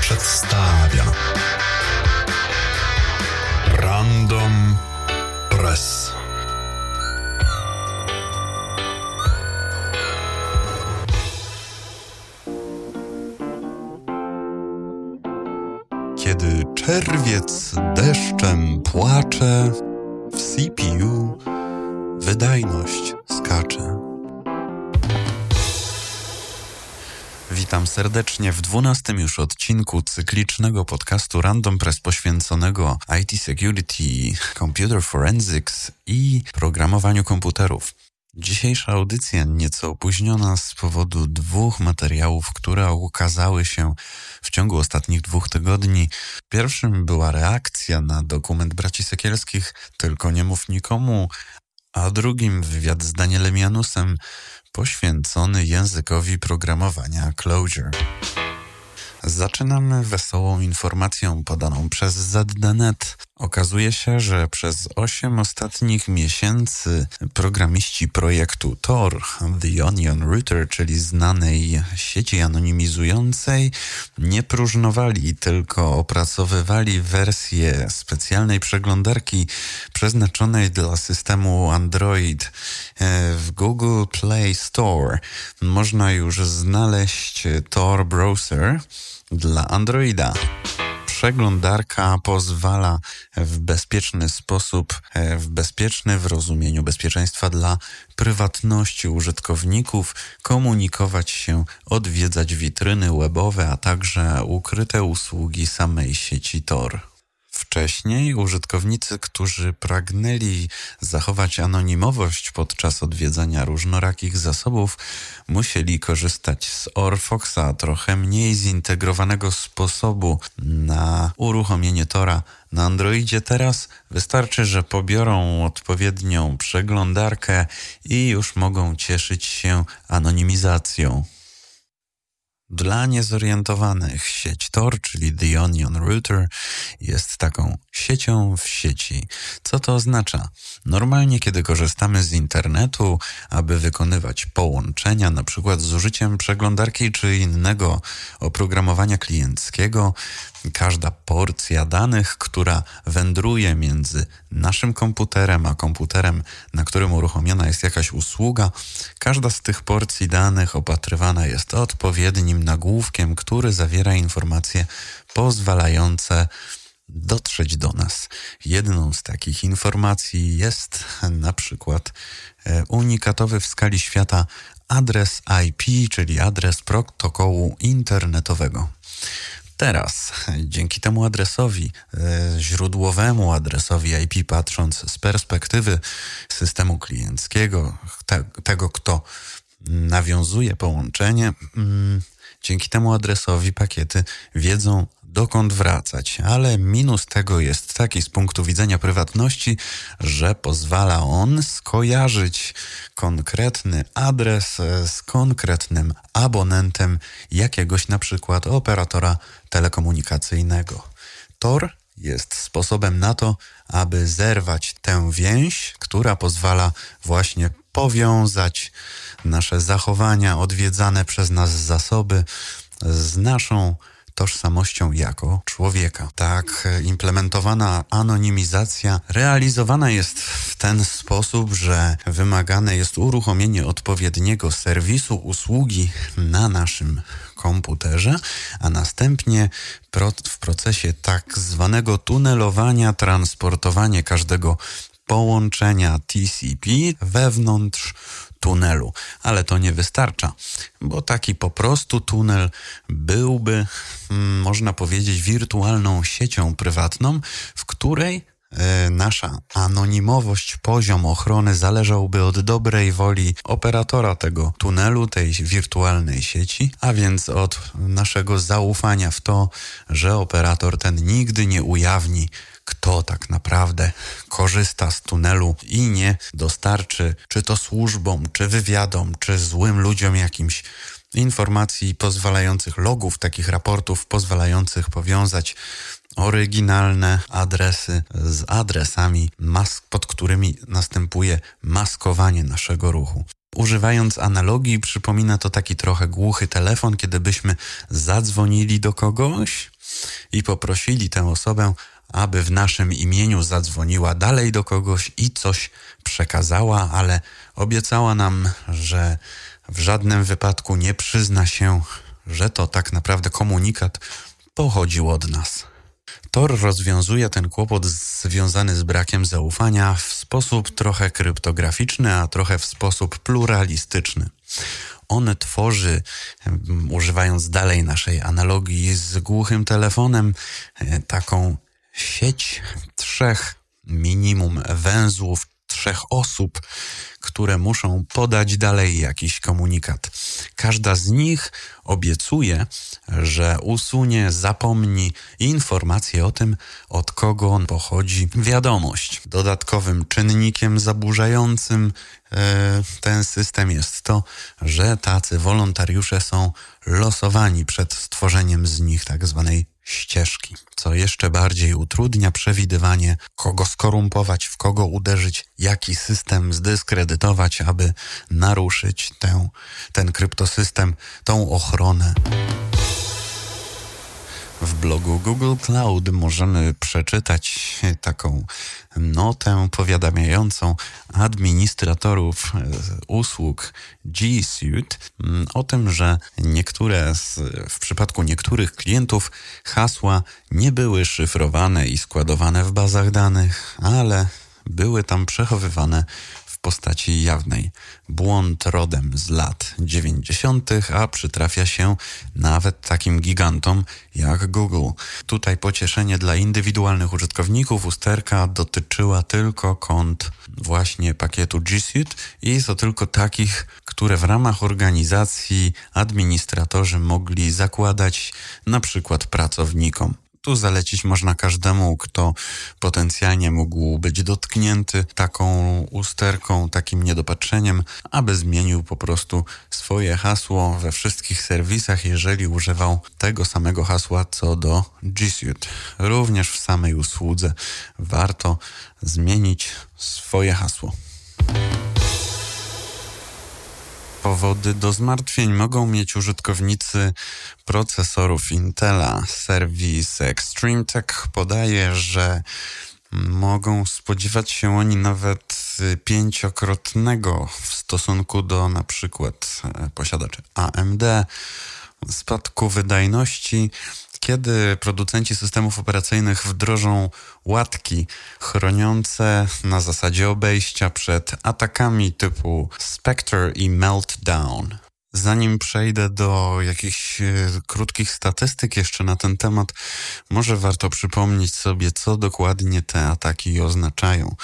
Przedstawia Random Press. Kiedy czerwiec deszczem płacze, serdecznie w dwunastym już odcinku cyklicznego podcastu Random Press poświęconego IT Security, Computer Forensics i programowaniu komputerów. Dzisiejsza audycja nieco opóźniona z powodu dwóch materiałów, które ukazały się w ciągu ostatnich dwóch tygodni. Pierwszym była reakcja na dokument braci Sekielskich, tylko nie mów nikomu, a drugim wywiad z Danielem Janusem poświęcony językowi programowania Clojure. Zaczynamy wesołą informacją podaną przez ZDNet. Okazuje się, że przez 8 ostatnich miesięcy programiści projektu Tor, The Onion Router, czyli znanej sieci anonimizującej, nie próżnowali, tylko opracowywali wersję specjalnej przeglądarki przeznaczonej dla systemu Android w Google Play Store. Można już znaleźć Tor Browser dla Androida. Przeglądarka pozwala w bezpieczny sposób, e, w bezpieczny w rozumieniu bezpieczeństwa dla prywatności użytkowników, komunikować się, odwiedzać witryny webowe, a także ukryte usługi samej sieci Tor. Wcześniej użytkownicy, którzy pragnęli zachować anonimowość podczas odwiedzania różnorakich zasobów, musieli korzystać z Orfoxa, trochę mniej zintegrowanego sposobu na uruchomienie Tora na Androidzie. Teraz wystarczy, że pobiorą odpowiednią przeglądarkę i już mogą cieszyć się anonimizacją. Dla niezorientowanych sieć Tor, czyli The Onion Router, jest taką siecią w sieci. Co to oznacza? Normalnie, kiedy korzystamy z internetu, aby wykonywać połączenia, na przykład z użyciem przeglądarki czy innego oprogramowania klienckiego, każda porcja danych, która wędruje między naszym komputerem a komputerem, na którym uruchomiona jest jakaś usługa, każda z tych porcji danych opatrywana jest odpowiednim nagłówkiem, który zawiera informacje pozwalające dotrzeć do nas. Jedną z takich informacji jest na przykład e, unikatowy w skali świata adres IP, czyli adres protokołu internetowego. Teraz, dzięki temu adresowi, e, źródłowemu adresowi IP, patrząc z perspektywy systemu klienckiego, te, tego, kto nawiązuje połączenie, mm, dzięki temu adresowi pakiety wiedzą, dokąd wracać, ale minus tego jest taki z punktu widzenia prywatności, że pozwala on skojarzyć konkretny adres z konkretnym abonentem jakiegoś na przykład operatora telekomunikacyjnego. Tor jest sposobem na to, aby zerwać tę więź, która pozwala właśnie powiązać nasze zachowania, odwiedzane przez nas zasoby z naszą tożsamością jako człowieka. Tak implementowana anonimizacja realizowana jest w ten sposób, że wymagane jest uruchomienie odpowiedniego serwisu usługi na naszym komputerze, a następnie w procesie tak zwanego tunelowania transportowanie każdego połączenia TCP wewnątrz tunelu. Ale to nie wystarcza, bo taki po prostu tunel byłby, mm, można powiedzieć, wirtualną siecią prywatną, w której nasza anonimowość, poziom ochrony zależałby od dobrej woli operatora tego tunelu, tej wirtualnej sieci, a więc od naszego zaufania w to, że operator ten nigdy nie ujawni kto tak naprawdę korzysta z tunelu i nie dostarczy, czy to służbom, czy wywiadom, czy złym ludziom jakimś informacji pozwalających, logów, takich raportów pozwalających powiązać oryginalne adresy z adresami, mask, pod którymi następuje maskowanie naszego ruchu. Używając analogii, przypomina to taki trochę głuchy telefon, kiedy byśmy zadzwonili do kogoś i poprosili tę osobę, aby w naszym imieniu zadzwoniła dalej do kogoś i coś przekazała, ale obiecała nam, że w żadnym wypadku nie przyzna się, że to tak naprawdę komunikat pochodził od nas. Tor rozwiązuje ten kłopot związany z brakiem zaufania w sposób trochę kryptograficzny, a trochę w sposób pluralistyczny. On tworzy, używając dalej naszej analogii z głuchym telefonem, e, taką sieć trzech minimum węzłów, trzech osób, które muszą podać dalej jakiś komunikat. Każda z nich obiecuje, że usunie, zapomni informację o tym, od kogo on pochodzi wiadomość. Dodatkowym czynnikiem zaburzającym e, ten system jest to, że tacy wolontariusze są losowani przed stworzeniem z nich tak zwanej ścieżki, co jeszcze bardziej utrudnia przewidywanie, kogo skorumpować, w kogo uderzyć, jaki system zdyskredytować, aby naruszyć tę, ten kryptosystem, tą ochronę. W blogu Google Cloud możemy przeczytać taką notę powiadamiającą administratorów e, usług G Suite mm, o tym, że niektóre z, w przypadku niektórych klientów hasła nie były szyfrowane i składowane w bazach danych, ale były tam przechowywane postaci jawnej. Błąd rodem z lat 90., a przytrafia się nawet takim gigantom jak Google. Tutaj pocieszenie dla indywidualnych użytkowników usterka dotyczyła tylko kont właśnie pakietu G Suite i to tylko takich, które w ramach organizacji administratorzy mogli zakładać na przykład pracownikom. Tu zalecić można każdemu, kto potencjalnie mógł być dotknięty taką usterką, takim niedopatrzeniem, aby zmienił po prostu swoje hasło we wszystkich serwisach, jeżeli używał tego samego hasła co do G Suite. Również w samej usłudze warto zmienić swoje hasło. Powody do zmartwień mogą mieć użytkownicy procesorów Intela. Serwis Extreme Tech podaje, że mogą spodziewać się oni nawet pięciokrotnego w stosunku do na przykład posiadaczy AMD spadku wydajności kiedy producenci systemów operacyjnych wdrożą łatki chroniące na zasadzie obejścia przed atakami typu Spectre i Meltdown. Zanim przejdę do jakichś e, krótkich statystyk jeszcze na ten temat, może warto przypomnieć sobie, co dokładnie te ataki oznaczają.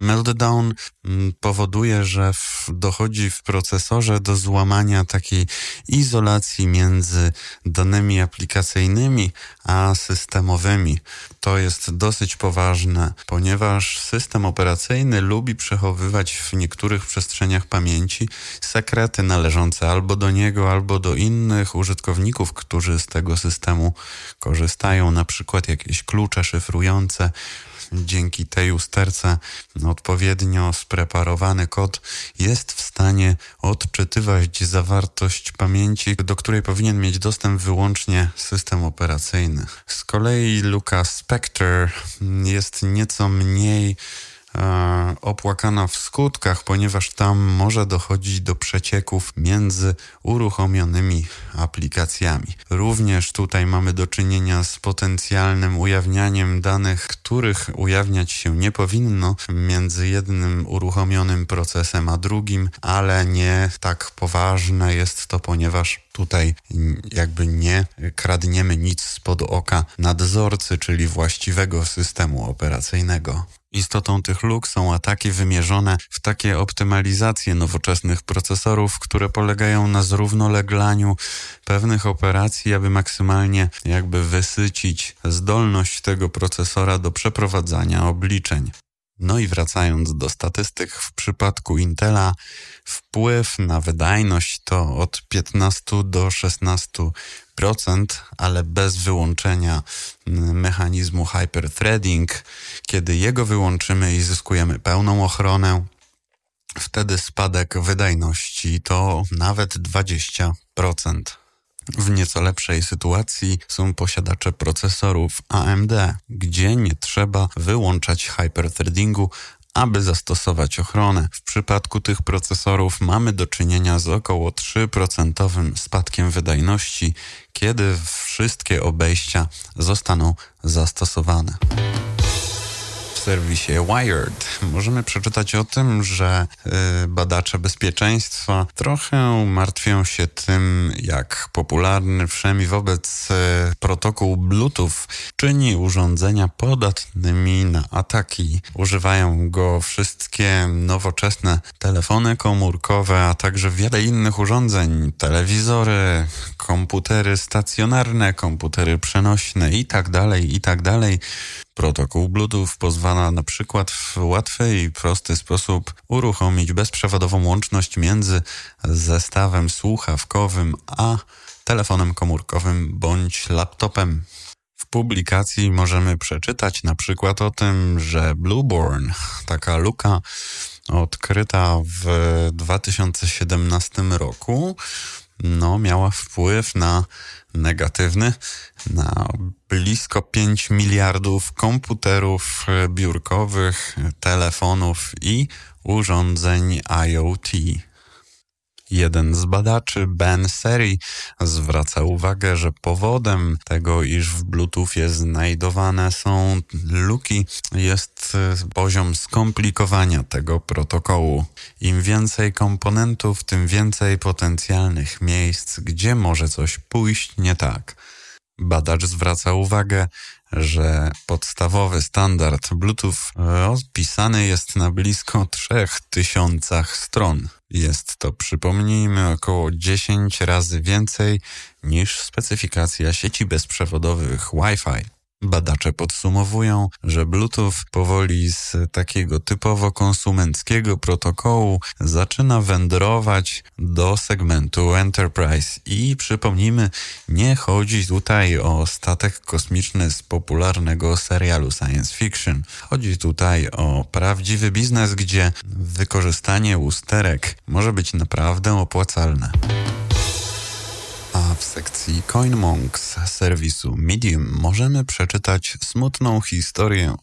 Meltdown mm, powoduje, że w, dochodzi w procesorze do złamania takiej izolacji między danymi aplikacyjnymi a systemowymi. To jest dosyć poważne, ponieważ system operacyjny lubi przechowywać w niektórych przestrzeniach pamięci sekrety należące albo do niego, albo do innych użytkowników, którzy z tego systemu korzystają, na przykład jakieś klucze szyfrujące dzięki tej usterce odpowiednio spreparowany kod jest w stanie odczytywać zawartość pamięci, do której powinien mieć dostęp wyłącznie system operacyjny. Z kolei Luka Spectre jest nieco mniej opłakana w skutkach, ponieważ tam może dochodzić do przecieków między uruchomionymi aplikacjami. Również tutaj mamy do czynienia z potencjalnym ujawnianiem danych, których ujawniać się nie powinno między jednym uruchomionym procesem a drugim, ale nie tak poważne jest to, ponieważ tutaj jakby nie kradniemy nic spod oka nadzorcy, czyli właściwego systemu operacyjnego. Istotą tych luk są ataki wymierzone w takie optymalizacje nowoczesnych procesorów, które polegają na zrównoleglaniu pewnych operacji, aby maksymalnie jakby wysycić zdolność tego procesora do przeprowadzania obliczeń. No i wracając do statystyk, w przypadku Intela wpływ na wydajność to od 15 do 16%, ale bez wyłączenia mechanizmu hyperthreading. Kiedy jego wyłączymy i zyskujemy pełną ochronę, wtedy spadek wydajności to nawet 20%. W nieco lepszej sytuacji są posiadacze procesorów AMD, gdzie nie trzeba wyłączać hyperthreadingu, aby zastosować ochronę. W przypadku tych procesorów mamy do czynienia z około 3% spadkiem wydajności, kiedy wszystkie obejścia zostaną zastosowane serwisie Wired możemy przeczytać o tym, że y, badacze bezpieczeństwa trochę martwią się tym, jak popularny wszemi wobec y, protokół Bluetooth czyni urządzenia podatnymi na ataki. Używają go wszystkie nowoczesne telefony komórkowe, a także wiele innych urządzeń, telewizory, komputery stacjonarne, komputery przenośne itd., tak itd. Tak Protokół Bluetooth pozwala na przykład w łatwy i prosty sposób uruchomić bezprzewodową łączność między zestawem słuchawkowym a telefonem komórkowym bądź laptopem. W publikacji możemy przeczytać na przykład o tym, że Blueborn, taka luka odkryta w 2017 roku, no, miała wpływ na negatywny na blisko 5 miliardów komputerów biurkowych, telefonów i urządzeń IoT. Jeden z badaczy, Ben Seri, zwraca uwagę, że powodem tego, iż w Bluetoothie znajdowane są luki, jest poziom skomplikowania tego protokołu. Im więcej komponentów, tym więcej potencjalnych miejsc, gdzie może coś pójść nie tak. Badacz zwraca uwagę, że podstawowy standard Bluetooth opisany jest na blisko 3000 stron. Jest to, przypomnijmy, około 10 razy więcej niż specyfikacja sieci bezprzewodowych Wi-Fi. Badacze podsumowują, że Bluetooth powoli z takiego typowo konsumenckiego protokołu zaczyna wędrować do segmentu Enterprise i przypomnijmy, nie chodzi tutaj o statek kosmiczny z popularnego serialu science fiction. Chodzi tutaj o prawdziwy biznes, gdzie wykorzystanie usterek może być naprawdę opłacalne w sekcji CoinMonks serwisu Medium możemy przeczytać smutną historię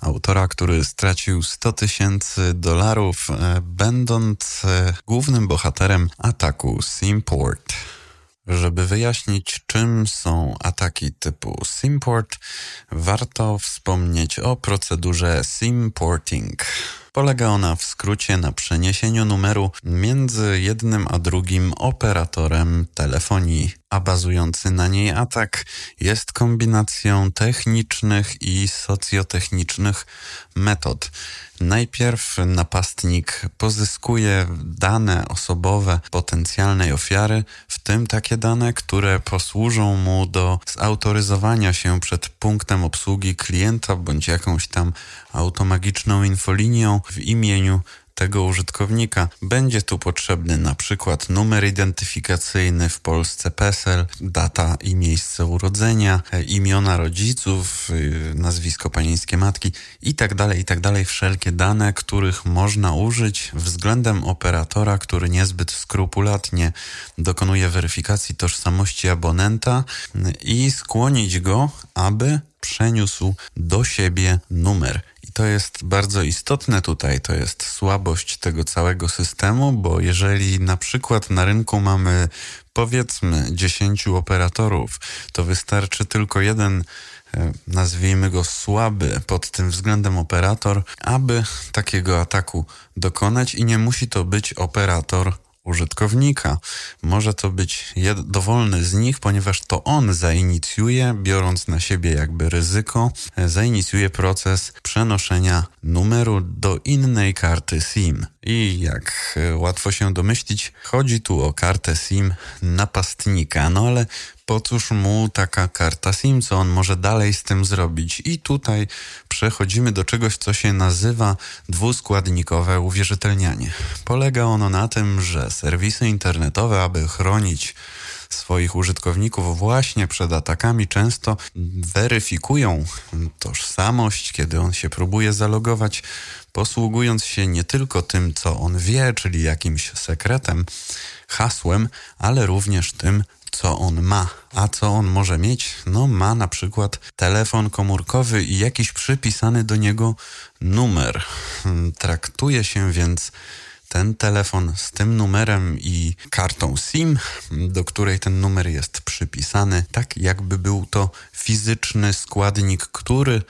autora, który stracił 100 tysięcy dolarów, e, będąc e, głównym bohaterem ataku Simport. Żeby wyjaśnić, czym są ataki typu Simport, warto wspomnieć o procedurze Simporting. Polega ona w skrócie na przeniesieniu numeru między jednym a drugim operatorem telefonii, a bazujący na niej atak jest kombinacją technicznych i socjotechnicznych metod. Najpierw napastnik pozyskuje dane osobowe potencjalnej ofiary, w tym takie dane, które posłużą mu do zautoryzowania się przed punktem obsługi klienta bądź jakąś tam automagiczną infolinią w imieniu tego użytkownika. Będzie tu potrzebny na przykład numer identyfikacyjny w Polsce PESEL, data i miejsce urodzenia, imiona rodziców, y, nazwisko panieńskie matki itd., tak itd. Tak wszelkie dane, których można użyć względem operatora, który niezbyt skrupulatnie dokonuje weryfikacji tożsamości abonenta i skłonić go, aby przeniósł do siebie numer to jest bardzo istotne tutaj, to jest słabość tego całego systemu, bo jeżeli na przykład na rynku mamy powiedzmy 10 operatorów, to wystarczy tylko jeden e, nazwijmy go słaby pod tym względem operator, aby takiego ataku dokonać i nie musi to być operator użytkownika. Może to być dowolny z nich, ponieważ to on zainicjuje, biorąc na siebie jakby ryzyko, zainicjuje proces przenoszenia numeru do innej karty SIM. I jak łatwo się domyślić, chodzi tu o kartę SIM napastnika. No ale po cóż mu taka karta SIM, co on może dalej z tym zrobić? I tutaj przechodzimy do czegoś, co się nazywa dwuskładnikowe uwierzytelnianie. Polega ono na tym, że serwisy internetowe, aby chronić swoich użytkowników właśnie przed atakami często weryfikują tożsamość, kiedy on się próbuje zalogować, posługując się nie tylko tym, co on wie, czyli jakimś sekretem, hasłem, ale również tym, co on ma. A co on może mieć? No, ma na przykład telefon komórkowy i jakiś przypisany do niego numer. Traktuje się więc ten telefon z tym numerem i kartą SIM, do której ten numer jest przypisany, tak jakby był to fizyczny składnik, który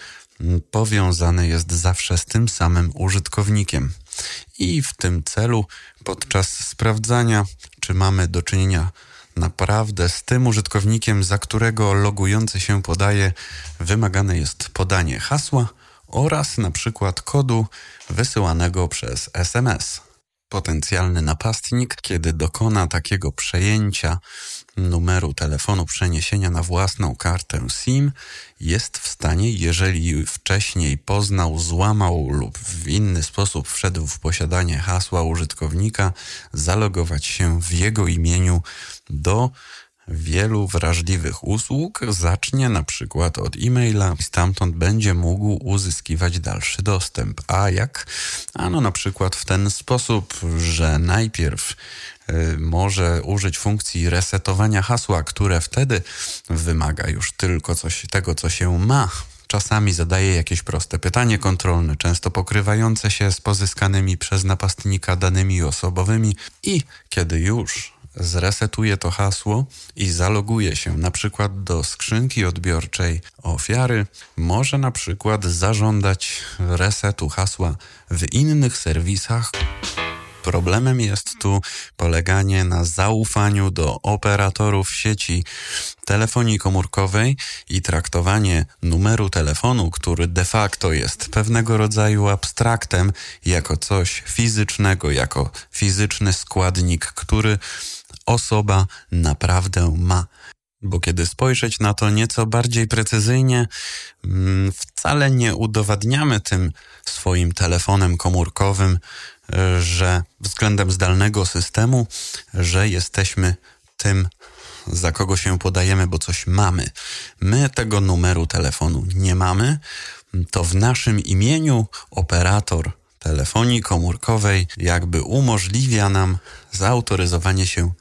powiązany jest zawsze z tym samym użytkownikiem. I w tym celu, podczas sprawdzania, czy mamy do czynienia naprawdę z tym użytkownikiem, za którego logujący się podaje, wymagane jest podanie hasła oraz na przykład kodu wysyłanego przez SMS. Potencjalny napastnik, kiedy dokona takiego przejęcia numeru telefonu przeniesienia na własną kartę SIM, jest w stanie, jeżeli wcześniej poznał, złamał lub w inny sposób wszedł w posiadanie hasła użytkownika, zalogować się w jego imieniu do wielu wrażliwych usług zacznie na przykład od e-maila i stamtąd będzie mógł uzyskiwać dalszy dostęp. A jak? Ano na przykład w ten sposób, że najpierw może użyć funkcji resetowania hasła, które wtedy wymaga już tylko coś, tego, co się ma czasami zadaje jakieś proste pytanie kontrolne, często pokrywające się z pozyskanymi przez napastnika danymi osobowymi i kiedy już zresetuje to hasło i zaloguje się na przykład do skrzynki odbiorczej ofiary, może na przykład zażądać resetu hasła w innych serwisach. Problemem jest tu poleganie na zaufaniu do operatorów sieci telefonii komórkowej i traktowanie numeru telefonu, który de facto jest pewnego rodzaju abstraktem, jako coś fizycznego, jako fizyczny składnik, który osoba naprawdę ma. Bo kiedy spojrzeć na to nieco bardziej precyzyjnie, mm, wcale nie udowadniamy tym swoim telefonem komórkowym, e, że względem zdalnego systemu, że jesteśmy tym, za kogo się podajemy, bo coś mamy. My tego numeru telefonu nie mamy, to w naszym imieniu operator telefonii komórkowej jakby umożliwia nam zautoryzowanie się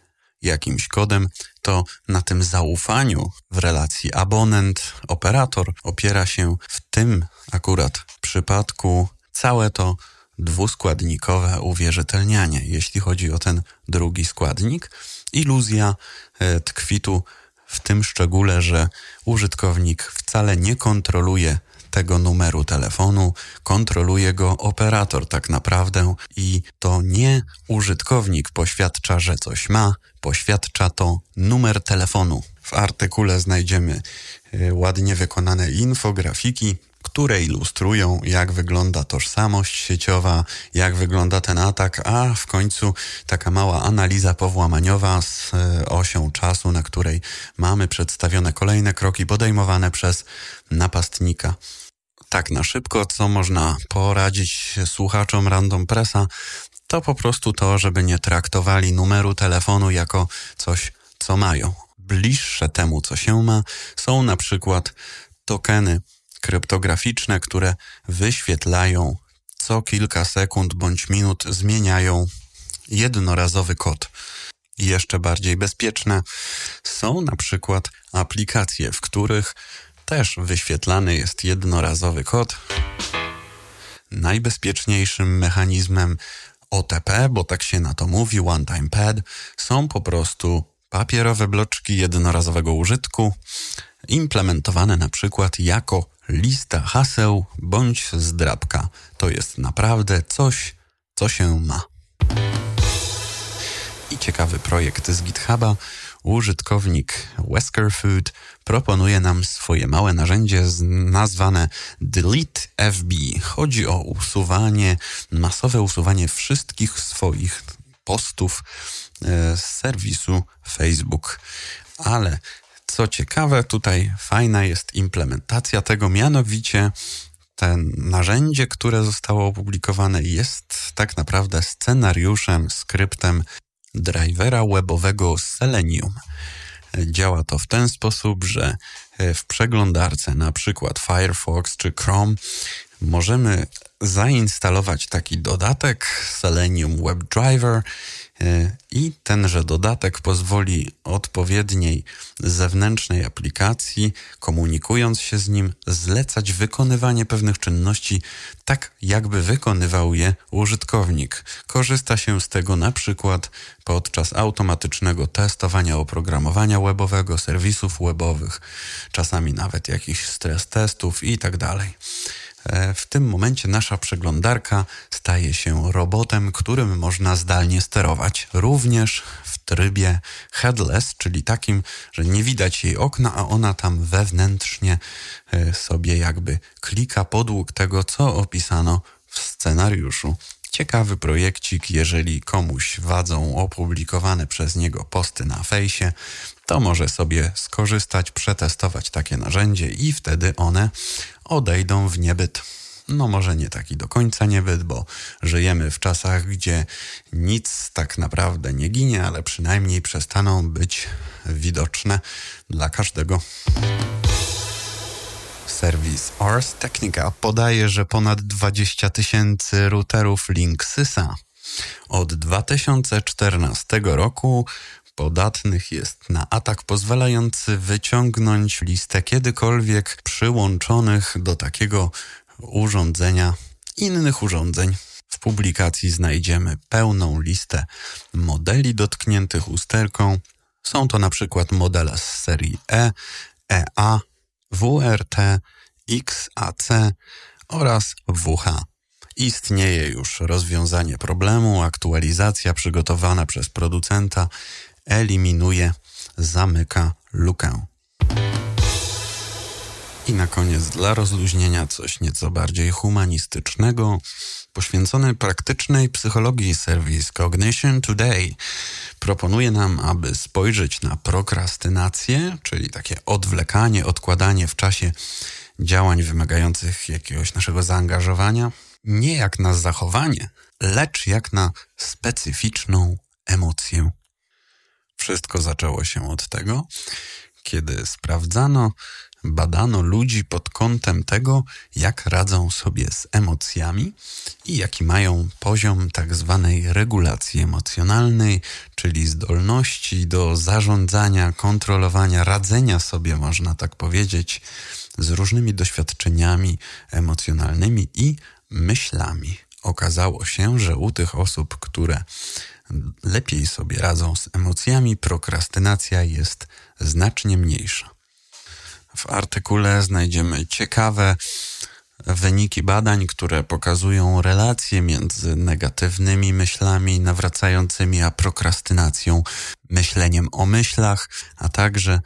jakimś kodem, to na tym zaufaniu w relacji abonent-operator opiera się w tym akurat przypadku całe to dwuskładnikowe uwierzytelnianie. Jeśli chodzi o ten drugi składnik, iluzja e, tkwi tu w tym szczególe, że użytkownik wcale nie kontroluje tego numeru telefonu, kontroluje go operator tak naprawdę i to nie użytkownik poświadcza, że coś ma, poświadcza to numer telefonu. W artykule znajdziemy e, ładnie wykonane infografiki, które ilustrują, jak wygląda tożsamość sieciowa, jak wygląda ten atak, a w końcu taka mała analiza powłamaniowa z e, osią czasu, na której mamy przedstawione kolejne kroki podejmowane przez napastnika. Tak na szybko, co można poradzić słuchaczom Random Pressa, to po prostu to, żeby nie traktowali numeru telefonu jako coś, co mają. Bliższe temu, co się ma, są na przykład tokeny kryptograficzne, które wyświetlają co kilka sekund bądź minut zmieniają jednorazowy kod. Jeszcze bardziej bezpieczne są na przykład aplikacje, w których też wyświetlany jest jednorazowy kod. Najbezpieczniejszym mechanizmem OTP, bo tak się na to mówi, One Time Pad, są po prostu papierowe bloczki jednorazowego użytku, implementowane na przykład jako lista haseł bądź zdrabka. To jest naprawdę coś, co się ma. I ciekawy projekt z GitHuba użytkownik Wesker Food proponuje nam swoje małe narzędzie nazwane Delete FB. Chodzi o usuwanie, masowe usuwanie wszystkich swoich postów e, z serwisu Facebook. Ale co ciekawe, tutaj fajna jest implementacja tego, mianowicie ten narzędzie, które zostało opublikowane, jest tak naprawdę scenariuszem, skryptem drivera webowego Selenium. Działa to w ten sposób, że w przeglądarce, na przykład Firefox czy Chrome, możemy zainstalować taki dodatek Selenium WebDriver E, i tenże dodatek pozwoli odpowiedniej zewnętrznej aplikacji, komunikując się z nim, zlecać wykonywanie pewnych czynności tak, jakby wykonywał je użytkownik. Korzysta się z tego na przykład podczas automatycznego testowania oprogramowania webowego, serwisów webowych, czasami nawet jakichś stres testów itd. Tak E, w tym momencie nasza przeglądarka staje się robotem, którym można zdalnie sterować, również w trybie headless, czyli takim, że nie widać jej okna, a ona tam wewnętrznie e, sobie jakby klika podług tego, co opisano w scenariuszu. Ciekawy projekcik, jeżeli komuś wadzą opublikowane przez niego posty na fejsie, to może sobie skorzystać, przetestować takie narzędzie i wtedy one odejdą w niebyt. No może nie taki do końca niebyt, bo żyjemy w czasach, gdzie nic tak naprawdę nie ginie, ale przynajmniej przestaną być widoczne dla każdego. Serwis Ars Technica podaje, że ponad 20 tysięcy routerów Linksysa od 2014 roku podatnych jest na atak pozwalający wyciągnąć listę kiedykolwiek przyłączonych do takiego urządzenia innych urządzeń. W publikacji znajdziemy pełną listę modeli dotkniętych usterką. Są to na przykład modele z serii E, EA, WRT, XAC oraz WH. Istnieje już rozwiązanie problemu, aktualizacja przygotowana przez producenta eliminuje, zamyka lukę. I na koniec dla rozluźnienia coś nieco bardziej humanistycznego, poświęcony praktycznej psychologii serwis Cognition Today proponuje nam, aby spojrzeć na prokrastynację, czyli takie odwlekanie, odkładanie w czasie działań wymagających jakiegoś naszego zaangażowania, nie jak na zachowanie, lecz jak na specyficzną emocję. Wszystko zaczęło się od tego, kiedy sprawdzano, badano ludzi pod kątem tego, jak radzą sobie z emocjami i jaki mają poziom tak zwanej regulacji emocjonalnej, czyli zdolności do zarządzania, kontrolowania, radzenia sobie, można tak powiedzieć, z różnymi doświadczeniami emocjonalnymi i myślami. Okazało się, że u tych osób, które lepiej sobie radzą z emocjami, prokrastynacja jest znacznie mniejsza. W artykule znajdziemy ciekawe wyniki badań, które pokazują relacje między negatywnymi myślami nawracającymi, a prokrastynacją, myśleniem o myślach, a także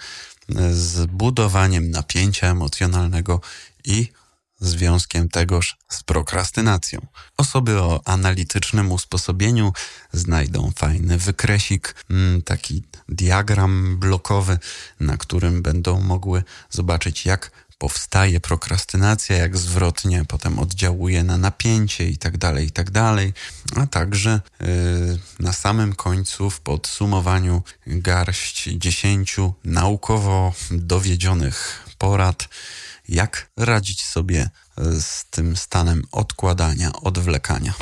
z budowaniem napięcia emocjonalnego i związkiem tegoż z prokrastynacją. Osoby o analitycznym usposobieniu znajdą fajny wykresik, mm, taki diagram blokowy, na którym będą mogły zobaczyć, jak powstaje prokrastynacja, jak zwrotnie potem oddziałuje na napięcie i tak dalej, i tak. A także yy, na samym końcu w podsumowaniu garść dziesięciu naukowo dowiedzionych porad, jak radzić sobie e, z tym stanem odkładania, odwlekania.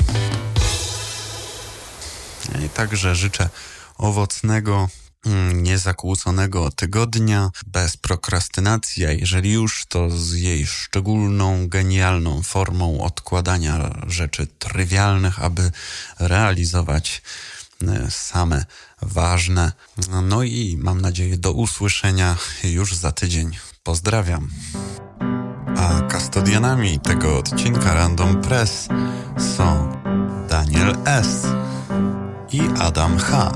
I także życzę owocnego, mm, niezakłóconego tygodnia, bez prokrastynacji, a jeżeli już, to z jej szczególną, genialną formą odkładania rzeczy trywialnych, aby realizować e, same ważne. No i mam nadzieję do usłyszenia już za tydzień. Pozdrawiam. A kastodianami tego odcinka Random Press są Daniel S. i Adam H.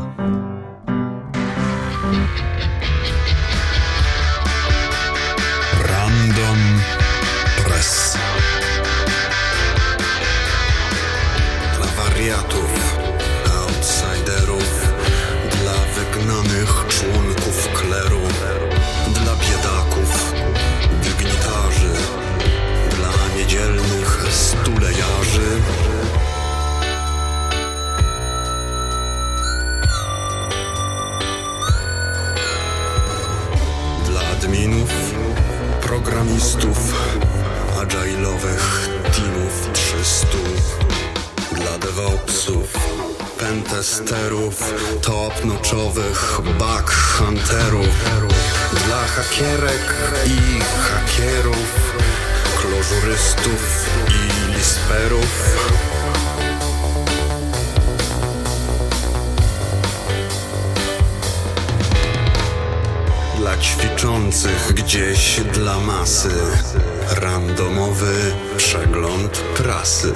programistów, agile'owych teamów 300, dla DevOpsów, pentesterów, top-notchowych bug hunterów, dla hakierek i hakierów, klożurystów i lisperów. Ćwiczących gdzieś dla masy. Randomowy przegląd prasy